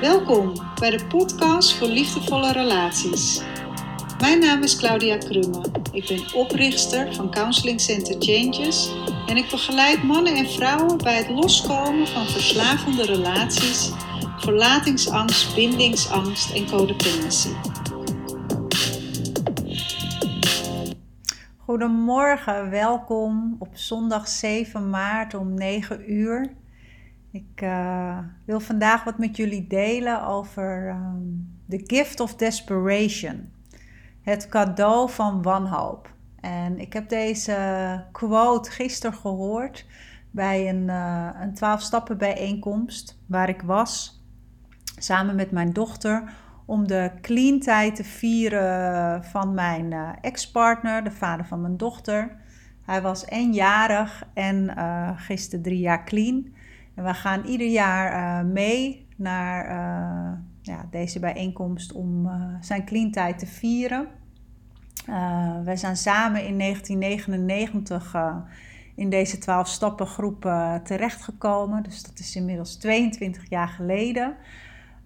Welkom bij de podcast voor liefdevolle relaties. Mijn naam is Claudia Krumme. Ik ben oprichter van Counseling Center Changes en ik begeleid mannen en vrouwen bij het loskomen van verslavende relaties, verlatingsangst, bindingsangst en codependency. Goedemorgen, welkom op zondag 7 maart om 9 uur. Ik uh, wil vandaag wat met jullie delen over um, The Gift of Desperation. Het cadeau van wanhoop. En ik heb deze quote gisteren gehoord bij een, uh, een 12 stappen bijeenkomst waar ik was. Samen met mijn dochter om de clean tijd te vieren van mijn uh, ex-partner, de vader van mijn dochter. Hij was eenjarig en uh, gisteren drie jaar clean. We gaan ieder jaar uh, mee naar ja, deze bijeenkomst om zijn clean tijd te vieren. wij zijn samen in 1999 in deze 12 stappen groep terechtgekomen. Dus dat is inmiddels 22 jaar geleden.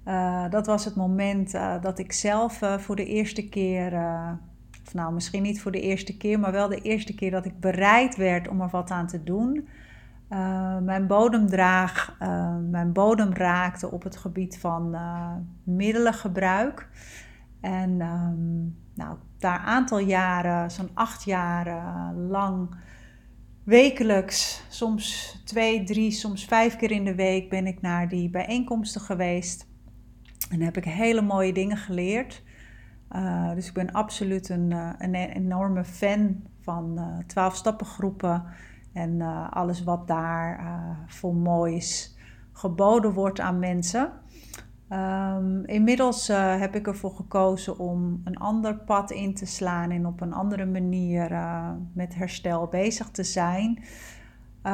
Uh, dat was het moment uh, dat ik zelf uh, voor de eerste keer, of nou misschien niet voor de eerste keer, maar wel de eerste keer dat ik bereid werd om er wat aan te doen. Mijn bodemdraag, mijn bodem raakte op het gebied van middelengebruik. En um, nou, daar aantal jaren, zo'n acht jaar lang, wekelijks, soms twee, drie, soms vijf keer in de week ben ik naar die bijeenkomsten geweest. En heb ik hele mooie dingen geleerd. Uh, dus ik ben absoluut een, uh, een enorme fan van uh, 12 stappengroepen en alles wat daar voor moois geboden wordt aan mensen. Um, inmiddels heb ik ervoor gekozen om een ander pad in te slaan en op een andere manier met herstel bezig te zijn. Uh,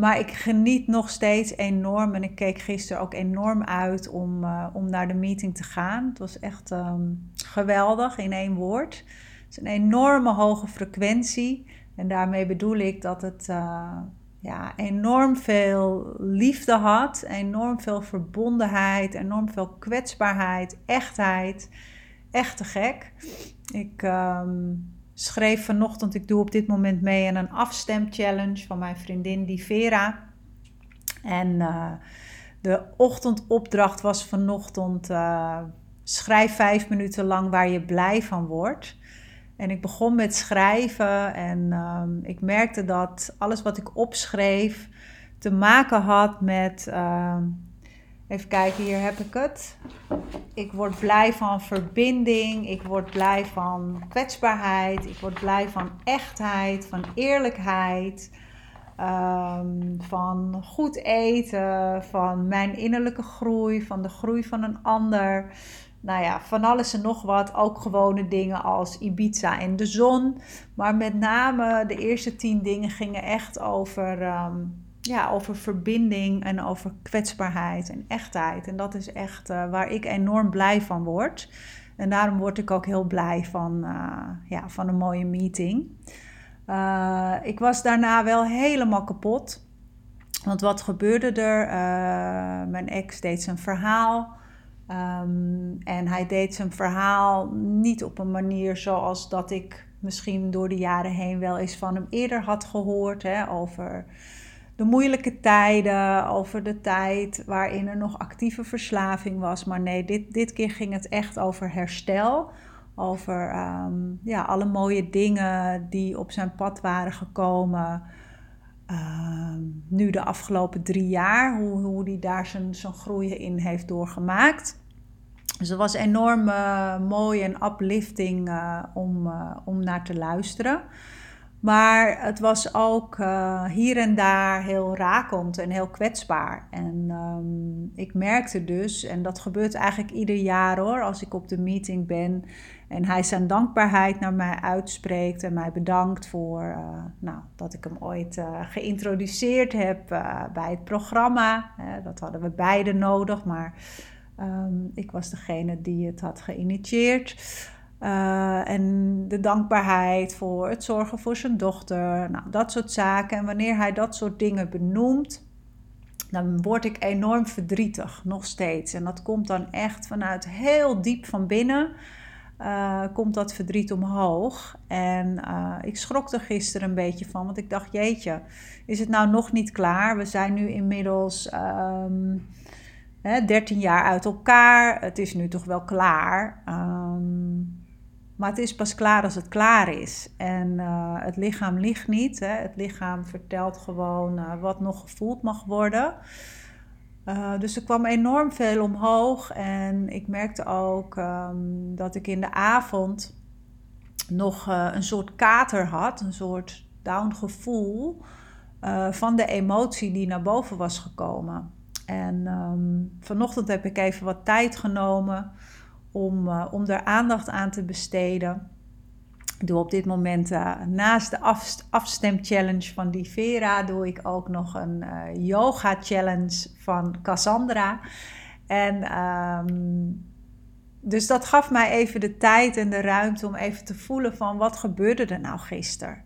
maar ik geniet nog steeds enorm en ik keek gisteren ook enorm uit om, uh, om naar de meeting te gaan. Het was echt um, geweldig in één woord. Het is een enorme hoge frequentie en daarmee bedoel ik dat het uh, ja, enorm veel liefde had, enorm veel verbondenheid, enorm veel kwetsbaarheid, echtheid. Echt te gek. Ik. Um, schreef vanochtend, ik doe op dit moment mee aan een afstemchallenge van mijn vriendin die Vera. En uh, de ochtendopdracht was vanochtend, uh, schrijf vijf minuten lang waar je blij van wordt. En ik begon met schrijven en um, ik merkte dat alles wat ik opschreef te maken had met... Uh, Even kijken, hier heb ik het. Ik word blij van verbinding. Ik word blij van kwetsbaarheid. Ik word blij van echtheid, van eerlijkheid. Um, van goed eten, van mijn innerlijke groei, van de groei van een ander. Nou ja, van alles en nog wat. Ook gewone dingen als Ibiza en de zon. Maar met name de eerste tien dingen gingen echt over um, ja, over verbinding en over kwetsbaarheid en echtheid. En dat is echt uh, waar ik enorm blij van word. En daarom word ik ook heel blij van, uh, ja, van een mooie meeting. Uh, ik was daarna wel helemaal kapot. Want wat gebeurde er? mijn ex deed zijn verhaal. Um, en hij deed zijn verhaal niet op een manier zoals dat ik misschien door de jaren heen wel eens van hem eerder had gehoord. Hè, over de moeilijke tijden, over de tijd waarin er nog actieve verslaving was. Maar nee, dit, dit keer ging het echt over herstel. Over um, ja, alle mooie dingen die op zijn pad waren gekomen. Um, nu de afgelopen drie jaar, hoe, hoe die daar zijn, zijn groei in heeft doorgemaakt. Dus het was enorm uh, mooi en uplifting uh, om, uh, om naar te luisteren. Maar het was ook uh, hier en daar heel rakend en heel kwetsbaar. En um, ik merkte dus, en dat gebeurt eigenlijk ieder jaar hoor, als ik op de meeting ben en hij zijn dankbaarheid naar mij uitspreekt en mij bedankt voor uh, nou, dat ik hem ooit uh, geïntroduceerd heb bij het programma. dat hadden we beide nodig, maar um, ik was degene die het had geïnitieerd. Uh, en de dankbaarheid voor het zorgen voor zijn dochter. Nou, dat soort zaken. En wanneer hij dat soort dingen benoemt, dan word ik enorm verdrietig, nog steeds. En dat komt dan echt vanuit heel diep van binnen. Uh, komt dat verdriet omhoog. En uh, ik schrok er gisteren een beetje van, want ik dacht, jeetje, is het nou nog niet klaar? We zijn nu inmiddels um, hè, 13 jaar uit elkaar. Het is nu toch wel klaar. Um, maar het is pas klaar als het klaar is. En uh, het lichaam ligt niet. Hè. Het lichaam vertelt gewoon uh, wat nog gevoeld mag worden. Uh, dus er kwam enorm veel omhoog. En ik merkte ook um, dat ik in de avond nog een soort kater had. Een soort down gevoel van de emotie die naar boven was gekomen. En um, vanochtend heb ik even wat tijd genomen om, uh, om daar aandacht aan te besteden. Doe op dit moment uh, naast de af, afstemchallenge van die Vera, doe ik ook nog een uh, yoga challenge van Cassandra. En um, dus dat gaf mij even de tijd en de ruimte om even te voelen van wat gebeurde er nou gisteren.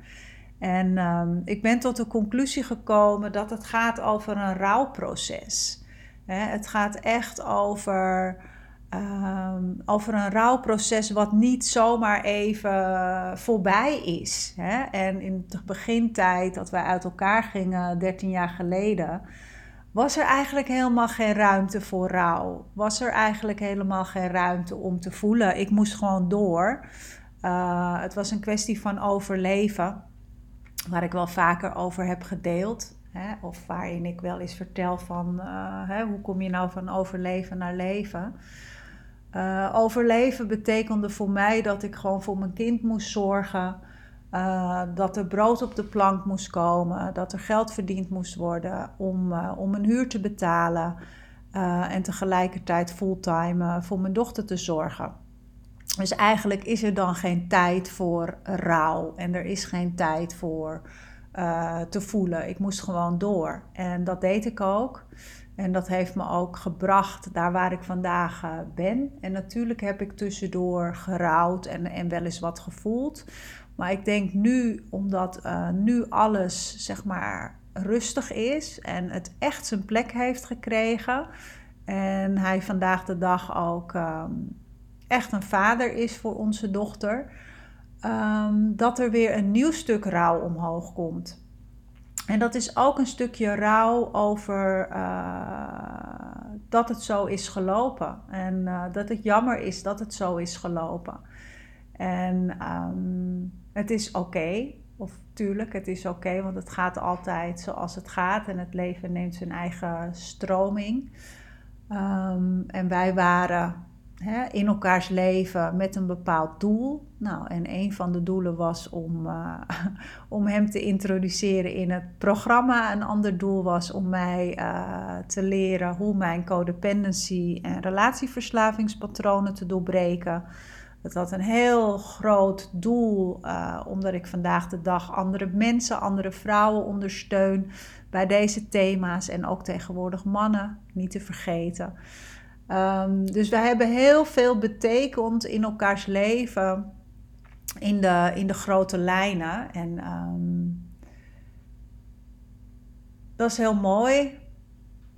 En um, ik ben tot de conclusie gekomen dat het gaat over een rouwproces. He, het gaat echt over Um, over een rouwproces wat niet zomaar even voorbij is. Hè? En in de begintijd dat wij uit elkaar gingen, 13 jaar geleden, was er eigenlijk helemaal geen ruimte voor rouw. Was er eigenlijk helemaal geen ruimte om te voelen. Ik moest gewoon door. Uh, het was een kwestie van overleven, waar ik wel vaker over heb gedeeld. Hè? Of waarin ik wel eens vertel van uh, hè, hoe kom je nou van overleven naar leven. Uh, overleven betekende voor mij dat ik gewoon voor mijn kind moest zorgen. Uh, dat er brood op de plank moest komen. Dat er geld verdiend moest worden om, uh, om een huur te betalen. en tegelijkertijd fulltime voor mijn dochter te zorgen. Dus eigenlijk is er dan geen tijd voor rouw. En er is geen tijd voor te voelen. Ik moest gewoon door. En dat deed ik ook. En dat heeft me ook gebracht daar waar ik vandaag uh, ben. En natuurlijk heb ik tussendoor gerouwd en, en wel eens wat gevoeld. Maar ik denk nu, omdat uh, nu alles zeg maar rustig is en het echt zijn plek heeft gekregen. En hij vandaag de dag ook um, echt een vader is voor onze dochter. Um, dat er weer een nieuw stuk rouw omhoog komt. En dat is ook een stukje rouw over uh, dat het zo is gelopen. En uh, dat het jammer is dat het zo is gelopen. En um, het is oké. Of tuurlijk, het is oké, want het gaat altijd zoals het gaat. En het leven neemt zijn eigen stroming. Um, en wij waren hè, in elkaars leven met een bepaald doel. Nou, en een van de doelen was om, uh, om hem te introduceren in het programma. Een ander doel was om mij uh, te leren hoe mijn codependency en relatieverslavingspatronen te doorbreken. Het had een heel groot doel, uh, omdat ik vandaag de dag andere mensen, andere vrouwen ondersteun bij deze thema's en ook tegenwoordig mannen, niet te vergeten. Um, dus we hebben heel veel betekend in elkaars leven in de, in de grote lijnen. En um, dat is heel mooi.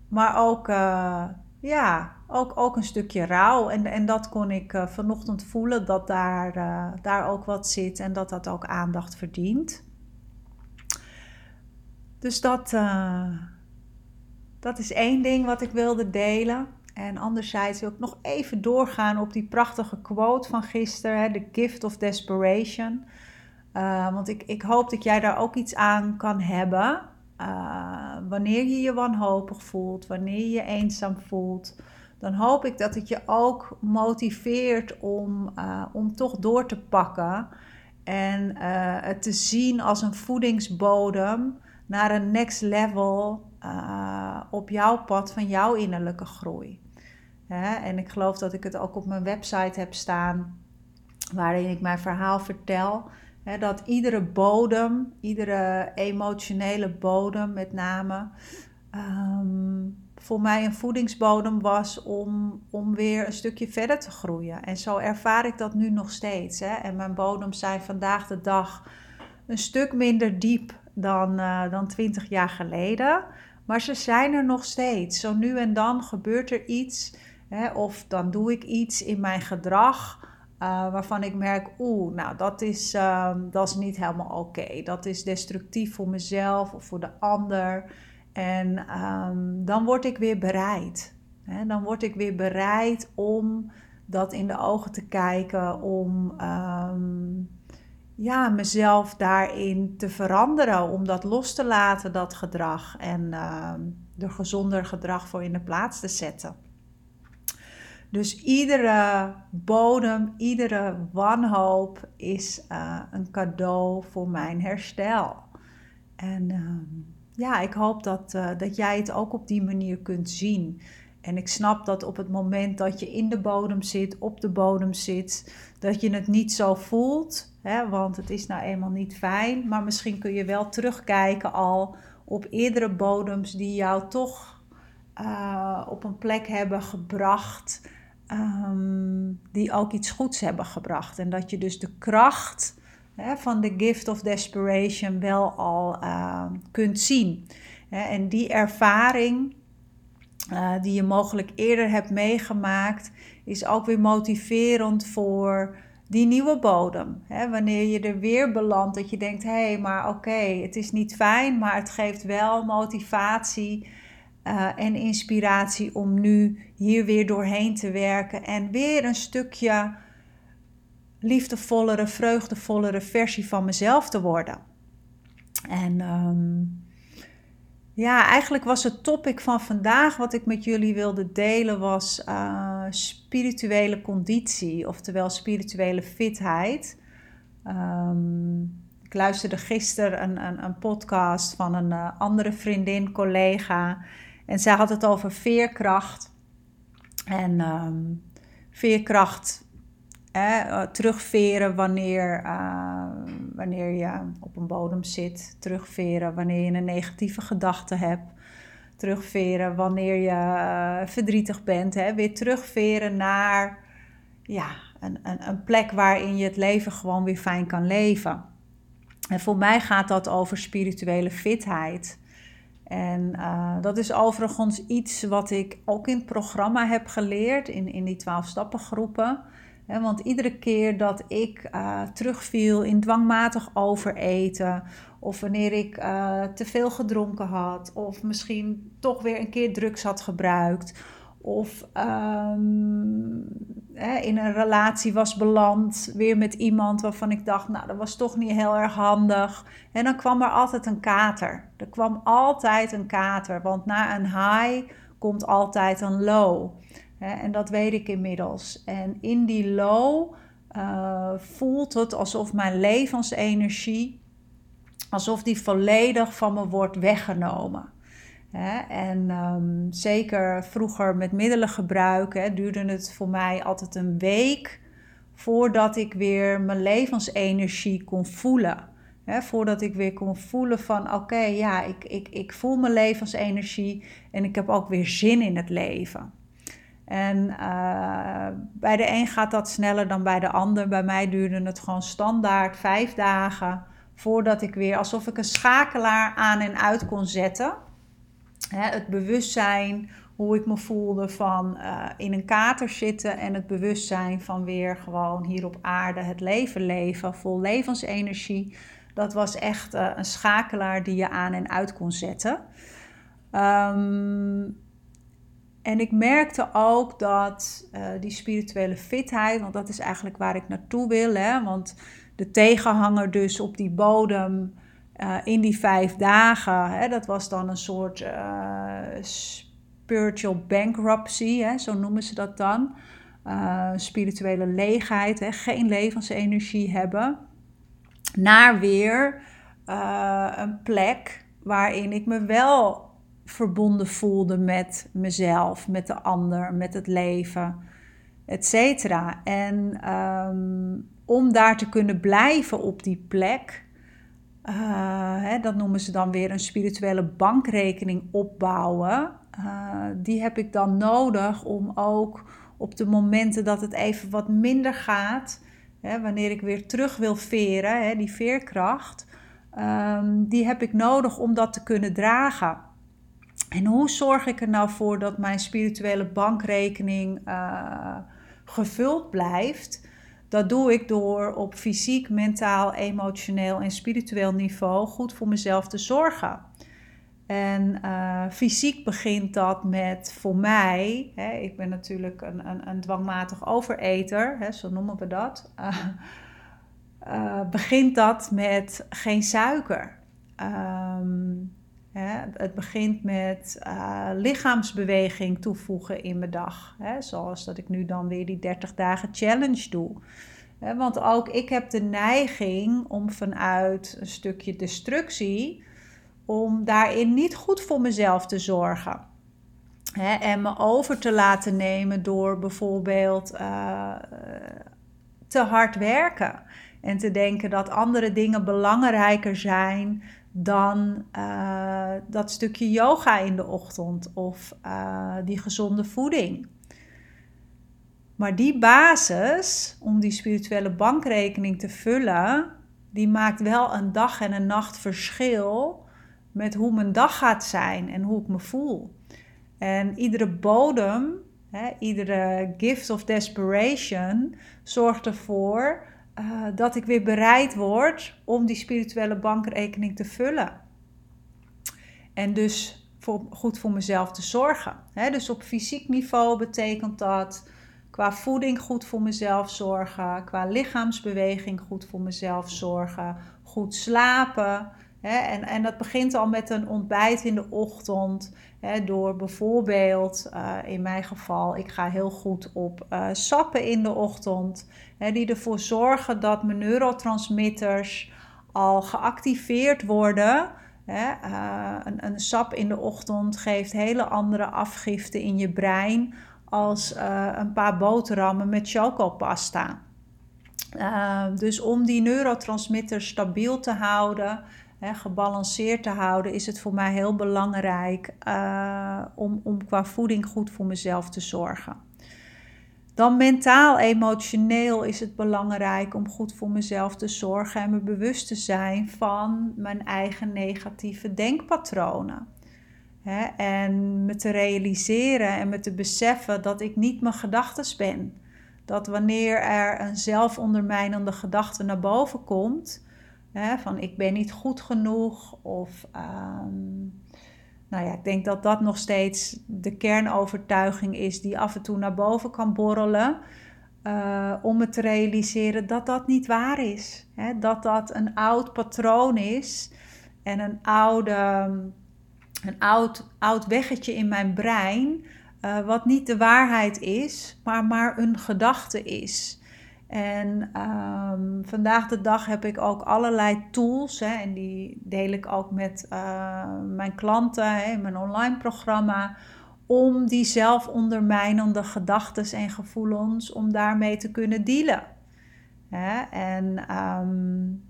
Maar ook, uh, ja, ook, ook een stukje rouw. En, en dat kon ik uh, vanochtend voelen, dat daar, uh, daar ook wat zit en dat dat ook aandacht verdient. Dus dat, dat is één ding wat ik wilde delen. En anderzijds wil ik nog even doorgaan op die prachtige quote van gisteren, The Gift of Desperation. Uh, want ik, ik hoop dat jij daar ook iets aan kan hebben. Uh, wanneer je je wanhopig voelt, wanneer je je eenzaam voelt, dan hoop ik dat het je ook motiveert om, uh, om toch door te pakken en het te zien als een voedingsbodem naar een next level op jouw pad van jouw innerlijke groei. En ik geloof dat ik het ook op mijn website heb staan, waarin ik mijn verhaal vertel. dat iedere bodem, iedere emotionele bodem met name, ehm, voor mij een voedingsbodem was om, om weer een stukje verder te groeien. En zo ervaar ik dat nu nog steeds. En mijn bodems zijn vandaag de dag een stuk minder diep dan, uh, dan 20 jaar geleden. Maar ze zijn er nog steeds. Zo nu en dan gebeurt er iets. Hè, of dan doe ik iets in mijn gedrag. Uh, waarvan ik merk, oeh, nou dat is, uh, dat is niet helemaal oké. Dat is destructief voor mezelf of voor de ander. En um, dan word ik weer bereid. Hè, dan word ik weer bereid om dat in de ogen te kijken, om um, ja, mezelf daarin te veranderen, om dat los te laten, dat gedrag, en er gezonder gedrag voor in de plaats te zetten. Dus iedere bodem, iedere wanhoop is uh, een cadeau voor mijn herstel. En uh, ja, ik hoop dat, uh, dat jij het ook op die manier kunt zien. En ik snap dat op het moment dat je in de bodem zit, op de bodem zit, dat je het niet zo voelt. Hè, want het is nou eenmaal niet fijn. Maar misschien kun je wel terugkijken al op eerdere bodems die jou toch uh, op een plek hebben gebracht. Um, die ook iets goeds hebben gebracht. En dat je dus de kracht hè, van de gift of desperation wel al uh, kunt zien. En die ervaring uh, die je mogelijk eerder hebt meegemaakt, is ook weer motiverend voor die nieuwe bodem. Wanneer je er weer belandt, dat je denkt: hé, hey, maar oké, het is niet fijn, maar het geeft wel motivatie uh, en inspiratie om nu hier weer doorheen te werken en weer een stukje liefdevollere, vreugdevollere versie van mezelf te worden. En um, ja, eigenlijk was het topic van vandaag wat ik met jullie wilde delen was uh, spirituele conditie, oftewel spirituele fitheid. Um, ik luisterde gisteren een, een, een podcast van een uh, andere vriendin, collega. En zij had het over veerkracht. En um, veerkracht eh, terugveren wanneer, uh, wanneer je op een bodem zit. Terugveren wanneer je een negatieve gedachte hebt. Terugveren wanneer je uh, verdrietig bent. Hè. Weer terugveren naar ja, een, een, een plek waarin je het leven gewoon weer fijn kan leven. En voor mij gaat dat over spirituele fitheid. En uh, dat is overigens iets wat ik ook in het programma heb geleerd, in, in die 12 stappen groepen want iedere keer dat ik uh, terugviel in dwangmatig overeten, of wanneer ik uh, te veel gedronken had, of misschien toch weer een keer drugs had gebruikt, of um, hè, in een relatie was beland, weer met iemand waarvan ik dacht, nou dat was toch niet heel erg handig. En dan kwam er altijd een kater. Er kwam altijd een kater, want na een high komt altijd een low. En dat weet ik inmiddels. En in die low uh, voelt het alsof mijn levensenergie, alsof die volledig van me wordt weggenomen. En um, zeker vroeger met middelengebruik hè, duurde het voor mij altijd een week voordat ik weer mijn levensenergie kon voelen. Voordat ik weer kon voelen van oké, ja, ik, ik, ik voel mijn levensenergie en ik heb ook weer zin in het leven. En uh, bij de een gaat dat sneller dan bij de ander. Bij mij duurde het gewoon standaard vijf dagen voordat ik weer alsof ik een schakelaar aan en uit kon zetten. Hè, het bewustzijn, hoe ik me voelde van uh, in een kater zitten en het bewustzijn van weer gewoon hier op aarde het leven leven, vol levensenergie. Dat was echt uh, een schakelaar die je aan en uit kon zetten. Um, en ik merkte ook dat uh, die spirituele fitheid, want dat is eigenlijk waar ik naartoe wil, hè, want de tegenhanger dus op die bodem uh, in die vijf dagen, hè, dat was dan een soort uh, spiritual bankruptcy, hè, zo noemen ze dat dan. spirituele leegheid, hè, geen levensenergie hebben, naar weer een plek waarin ik me wel verbonden voelde met mezelf, met de ander, met het leven, etc. En um, om daar te kunnen blijven op die plek, uh, hè, dat noemen ze dan weer een spirituele bankrekening opbouwen. Uh, die heb ik dan nodig om ook op de momenten dat het even wat minder gaat, hè, wanneer ik weer terug wil veren, hè, die veerkracht, um, die heb ik nodig om dat te kunnen dragen. En hoe zorg ik er nou voor dat mijn spirituele bankrekening uh, gevuld blijft? Dat doe ik door op fysiek, mentaal, emotioneel en spiritueel niveau goed voor mezelf te zorgen. En uh, fysiek begint dat met voor mij, hè, ik ben natuurlijk een, een, een dwangmatig overeter, hè, zo noemen we dat. Uh, uh, begint dat met geen suiker. Um, het begint met lichaamsbeweging toevoegen in mijn dag. Zoals dat ik nu dan weer die 30 dagen challenge doe. want ook ik heb de neiging om vanuit een stukje destructie om daarin niet goed voor mezelf te zorgen. en me over te laten nemen door bijvoorbeeld uh, te hard werken. En te denken dat andere dingen belangrijker zijn dan uh, dat stukje yoga in de ochtend of uh, die gezonde voeding. Maar die basis om die spirituele bankrekening te vullen, die maakt wel een dag en een nacht verschil met hoe mijn dag gaat zijn en hoe ik me voel. En iedere bodem, hè, iedere gift of desperation, zorgt ervoor uh, dat ik weer bereid word om die spirituele bankrekening te vullen. En dus goed voor mezelf te zorgen. Dus op fysiek niveau betekent dat qua voeding goed voor mezelf zorgen, qua lichaamsbeweging goed voor mezelf zorgen, goed slapen, en, en dat begint al met een ontbijt in de ochtend. door bijvoorbeeld, uh, in mijn geval, ik ga heel goed op uh, sappen in de ochtend. die ervoor zorgen dat mijn neurotransmitters al geactiveerd worden. Uh, een, een, sap in de ochtend geeft hele andere afgiften in je brein als een paar boterhammen met chocopasta. dus om die neurotransmitters stabiel te houden gebalanceerd te houden, is het voor mij heel belangrijk om, om qua voeding goed voor mezelf te zorgen. Dan mentaal, emotioneel is het belangrijk om goed voor mezelf te zorgen en me bewust te zijn van mijn eigen negatieve denkpatronen. en me te realiseren en me te beseffen dat ik niet mijn gedachten ben. Dat wanneer er een zelfondermijnende gedachte naar boven komt, Hè, van ik ben niet goed genoeg. Of um, nou ja, ik denk dat dat nog steeds de kernovertuiging is die af en toe naar boven kan borrelen. Uh, om me te realiseren dat dat niet waar is. Hè? Dat dat een oud patroon is en een, oude, een oud, oud weggetje in mijn brein, uh, wat niet de waarheid is, maar maar een gedachte is. En um, vandaag de dag heb ik ook allerlei tools. Hè, en die deel ik ook met uh, mijn klanten hè, in mijn online programma. Om die zelfondermijnende gedachten en gevoelens, om daarmee te kunnen dealen. Hè, en um,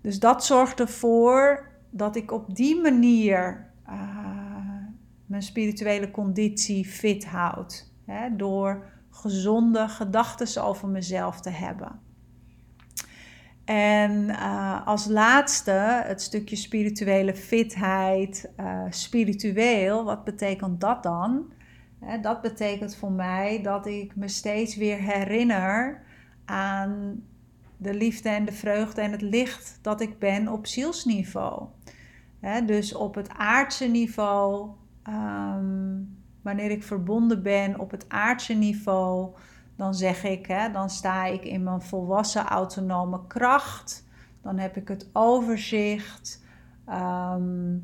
dus dat zorgt ervoor dat ik op die manier uh, mijn spirituele conditie fit houd. Hè, door gezonde gedachten over mezelf te hebben. En uh, als laatste het stukje spirituele fitheid, uh, spiritueel, wat betekent dat dan? dat betekent voor mij dat ik me steeds weer herinner aan de liefde en de vreugde en het licht dat ik ben op zielsniveau. dus op het aardse niveau um, wanneer ik verbonden ben op het aardse niveau, dan zeg ik, hè, dan sta ik in mijn volwassen autonome kracht. Dan heb ik het overzicht. Ehm,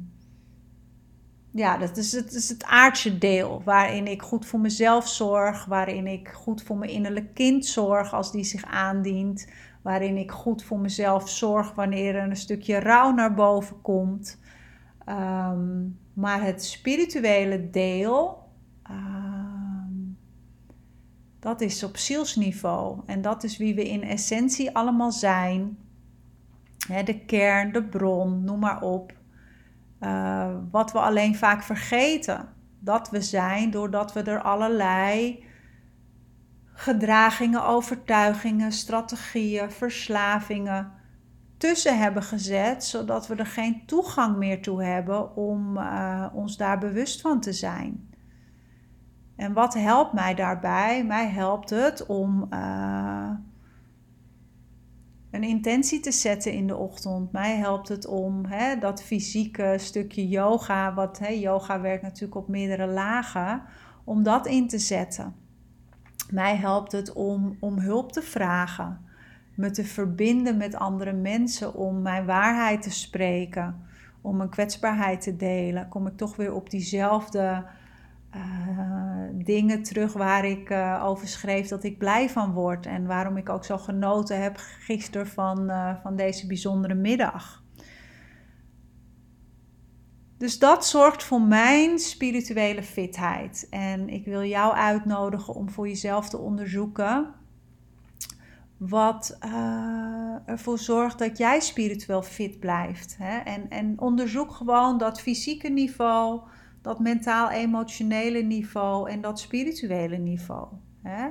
ja, dat is het, is het aardse deel waarin ik goed voor mezelf zorg, waarin ik goed voor mijn innerlijk kind zorg als die zich aandient, waarin ik goed voor mezelf zorg wanneer er een stukje rouw naar boven komt. Ehm, maar het spirituele deel, Ehm, dat is op zielsniveau. En dat is wie we in essentie allemaal zijn. de kern, de bron, noem maar op. Uh, wat we alleen vaak vergeten. Dat we zijn doordat we er allerlei gedragingen, overtuigingen, strategieën, verslavingen tussen hebben gezet, zodat we er geen toegang meer toe hebben om uh, ons daar bewust van te zijn. En wat helpt mij daarbij? Mij helpt het om uh, een intentie te zetten in de ochtend. Mij helpt het om hè, dat fysieke stukje yoga, wat hè, yoga werkt natuurlijk op meerdere lagen, om dat in te zetten. Mij helpt het om, om hulp te vragen, me te verbinden met andere mensen, om mijn waarheid te spreken, om mijn kwetsbaarheid te delen. Kom ik toch weer op diezelfde uh, dingen terug waar ik uh, over schreef dat ik blij van word. En waarom ik ook zo genoten heb gisteren van, uh, van deze bijzondere middag. Dus dat zorgt voor mijn spirituele fitheid. En ik wil jou uitnodigen om voor jezelf te onderzoeken wat ervoor zorgt dat jij spiritueel fit blijft. Hè? En, en onderzoek gewoon dat fysieke niveau dat mentaal-emotionele niveau en dat spirituele niveau. Hè?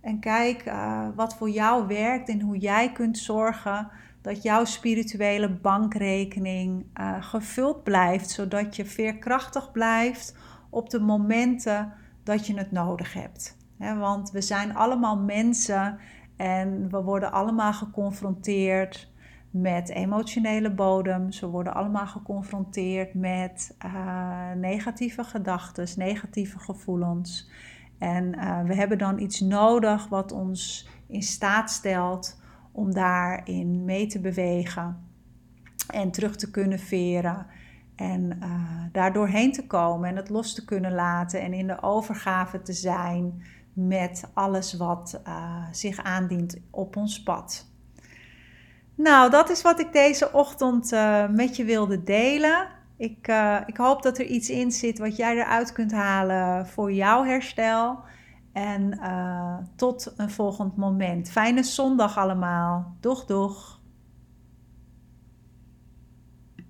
En kijk uh, wat voor jou werkt en hoe jij kunt zorgen dat jouw spirituele bankrekening uh, gevuld blijft, zodat je veerkrachtig blijft op de momenten dat je het nodig hebt. Want we zijn allemaal mensen en we worden allemaal geconfronteerd met emotionele bodem. Ze worden allemaal geconfronteerd met uh, negatieve gedachten, negatieve gevoelens. En uh, we hebben dan iets nodig wat ons in staat stelt om daarin mee te bewegen en terug te kunnen veren. En uh, daar doorheen te komen en het los te kunnen laten en in de overgave te zijn met alles wat zich aandient op ons pad. Nou, dat is wat ik deze ochtend uh, met je wilde delen. Ik, uh, ik hoop dat er iets in zit wat jij eruit kunt halen voor jouw herstel. En uh, tot een volgend moment. Fijne zondag allemaal. Doeg, doeg.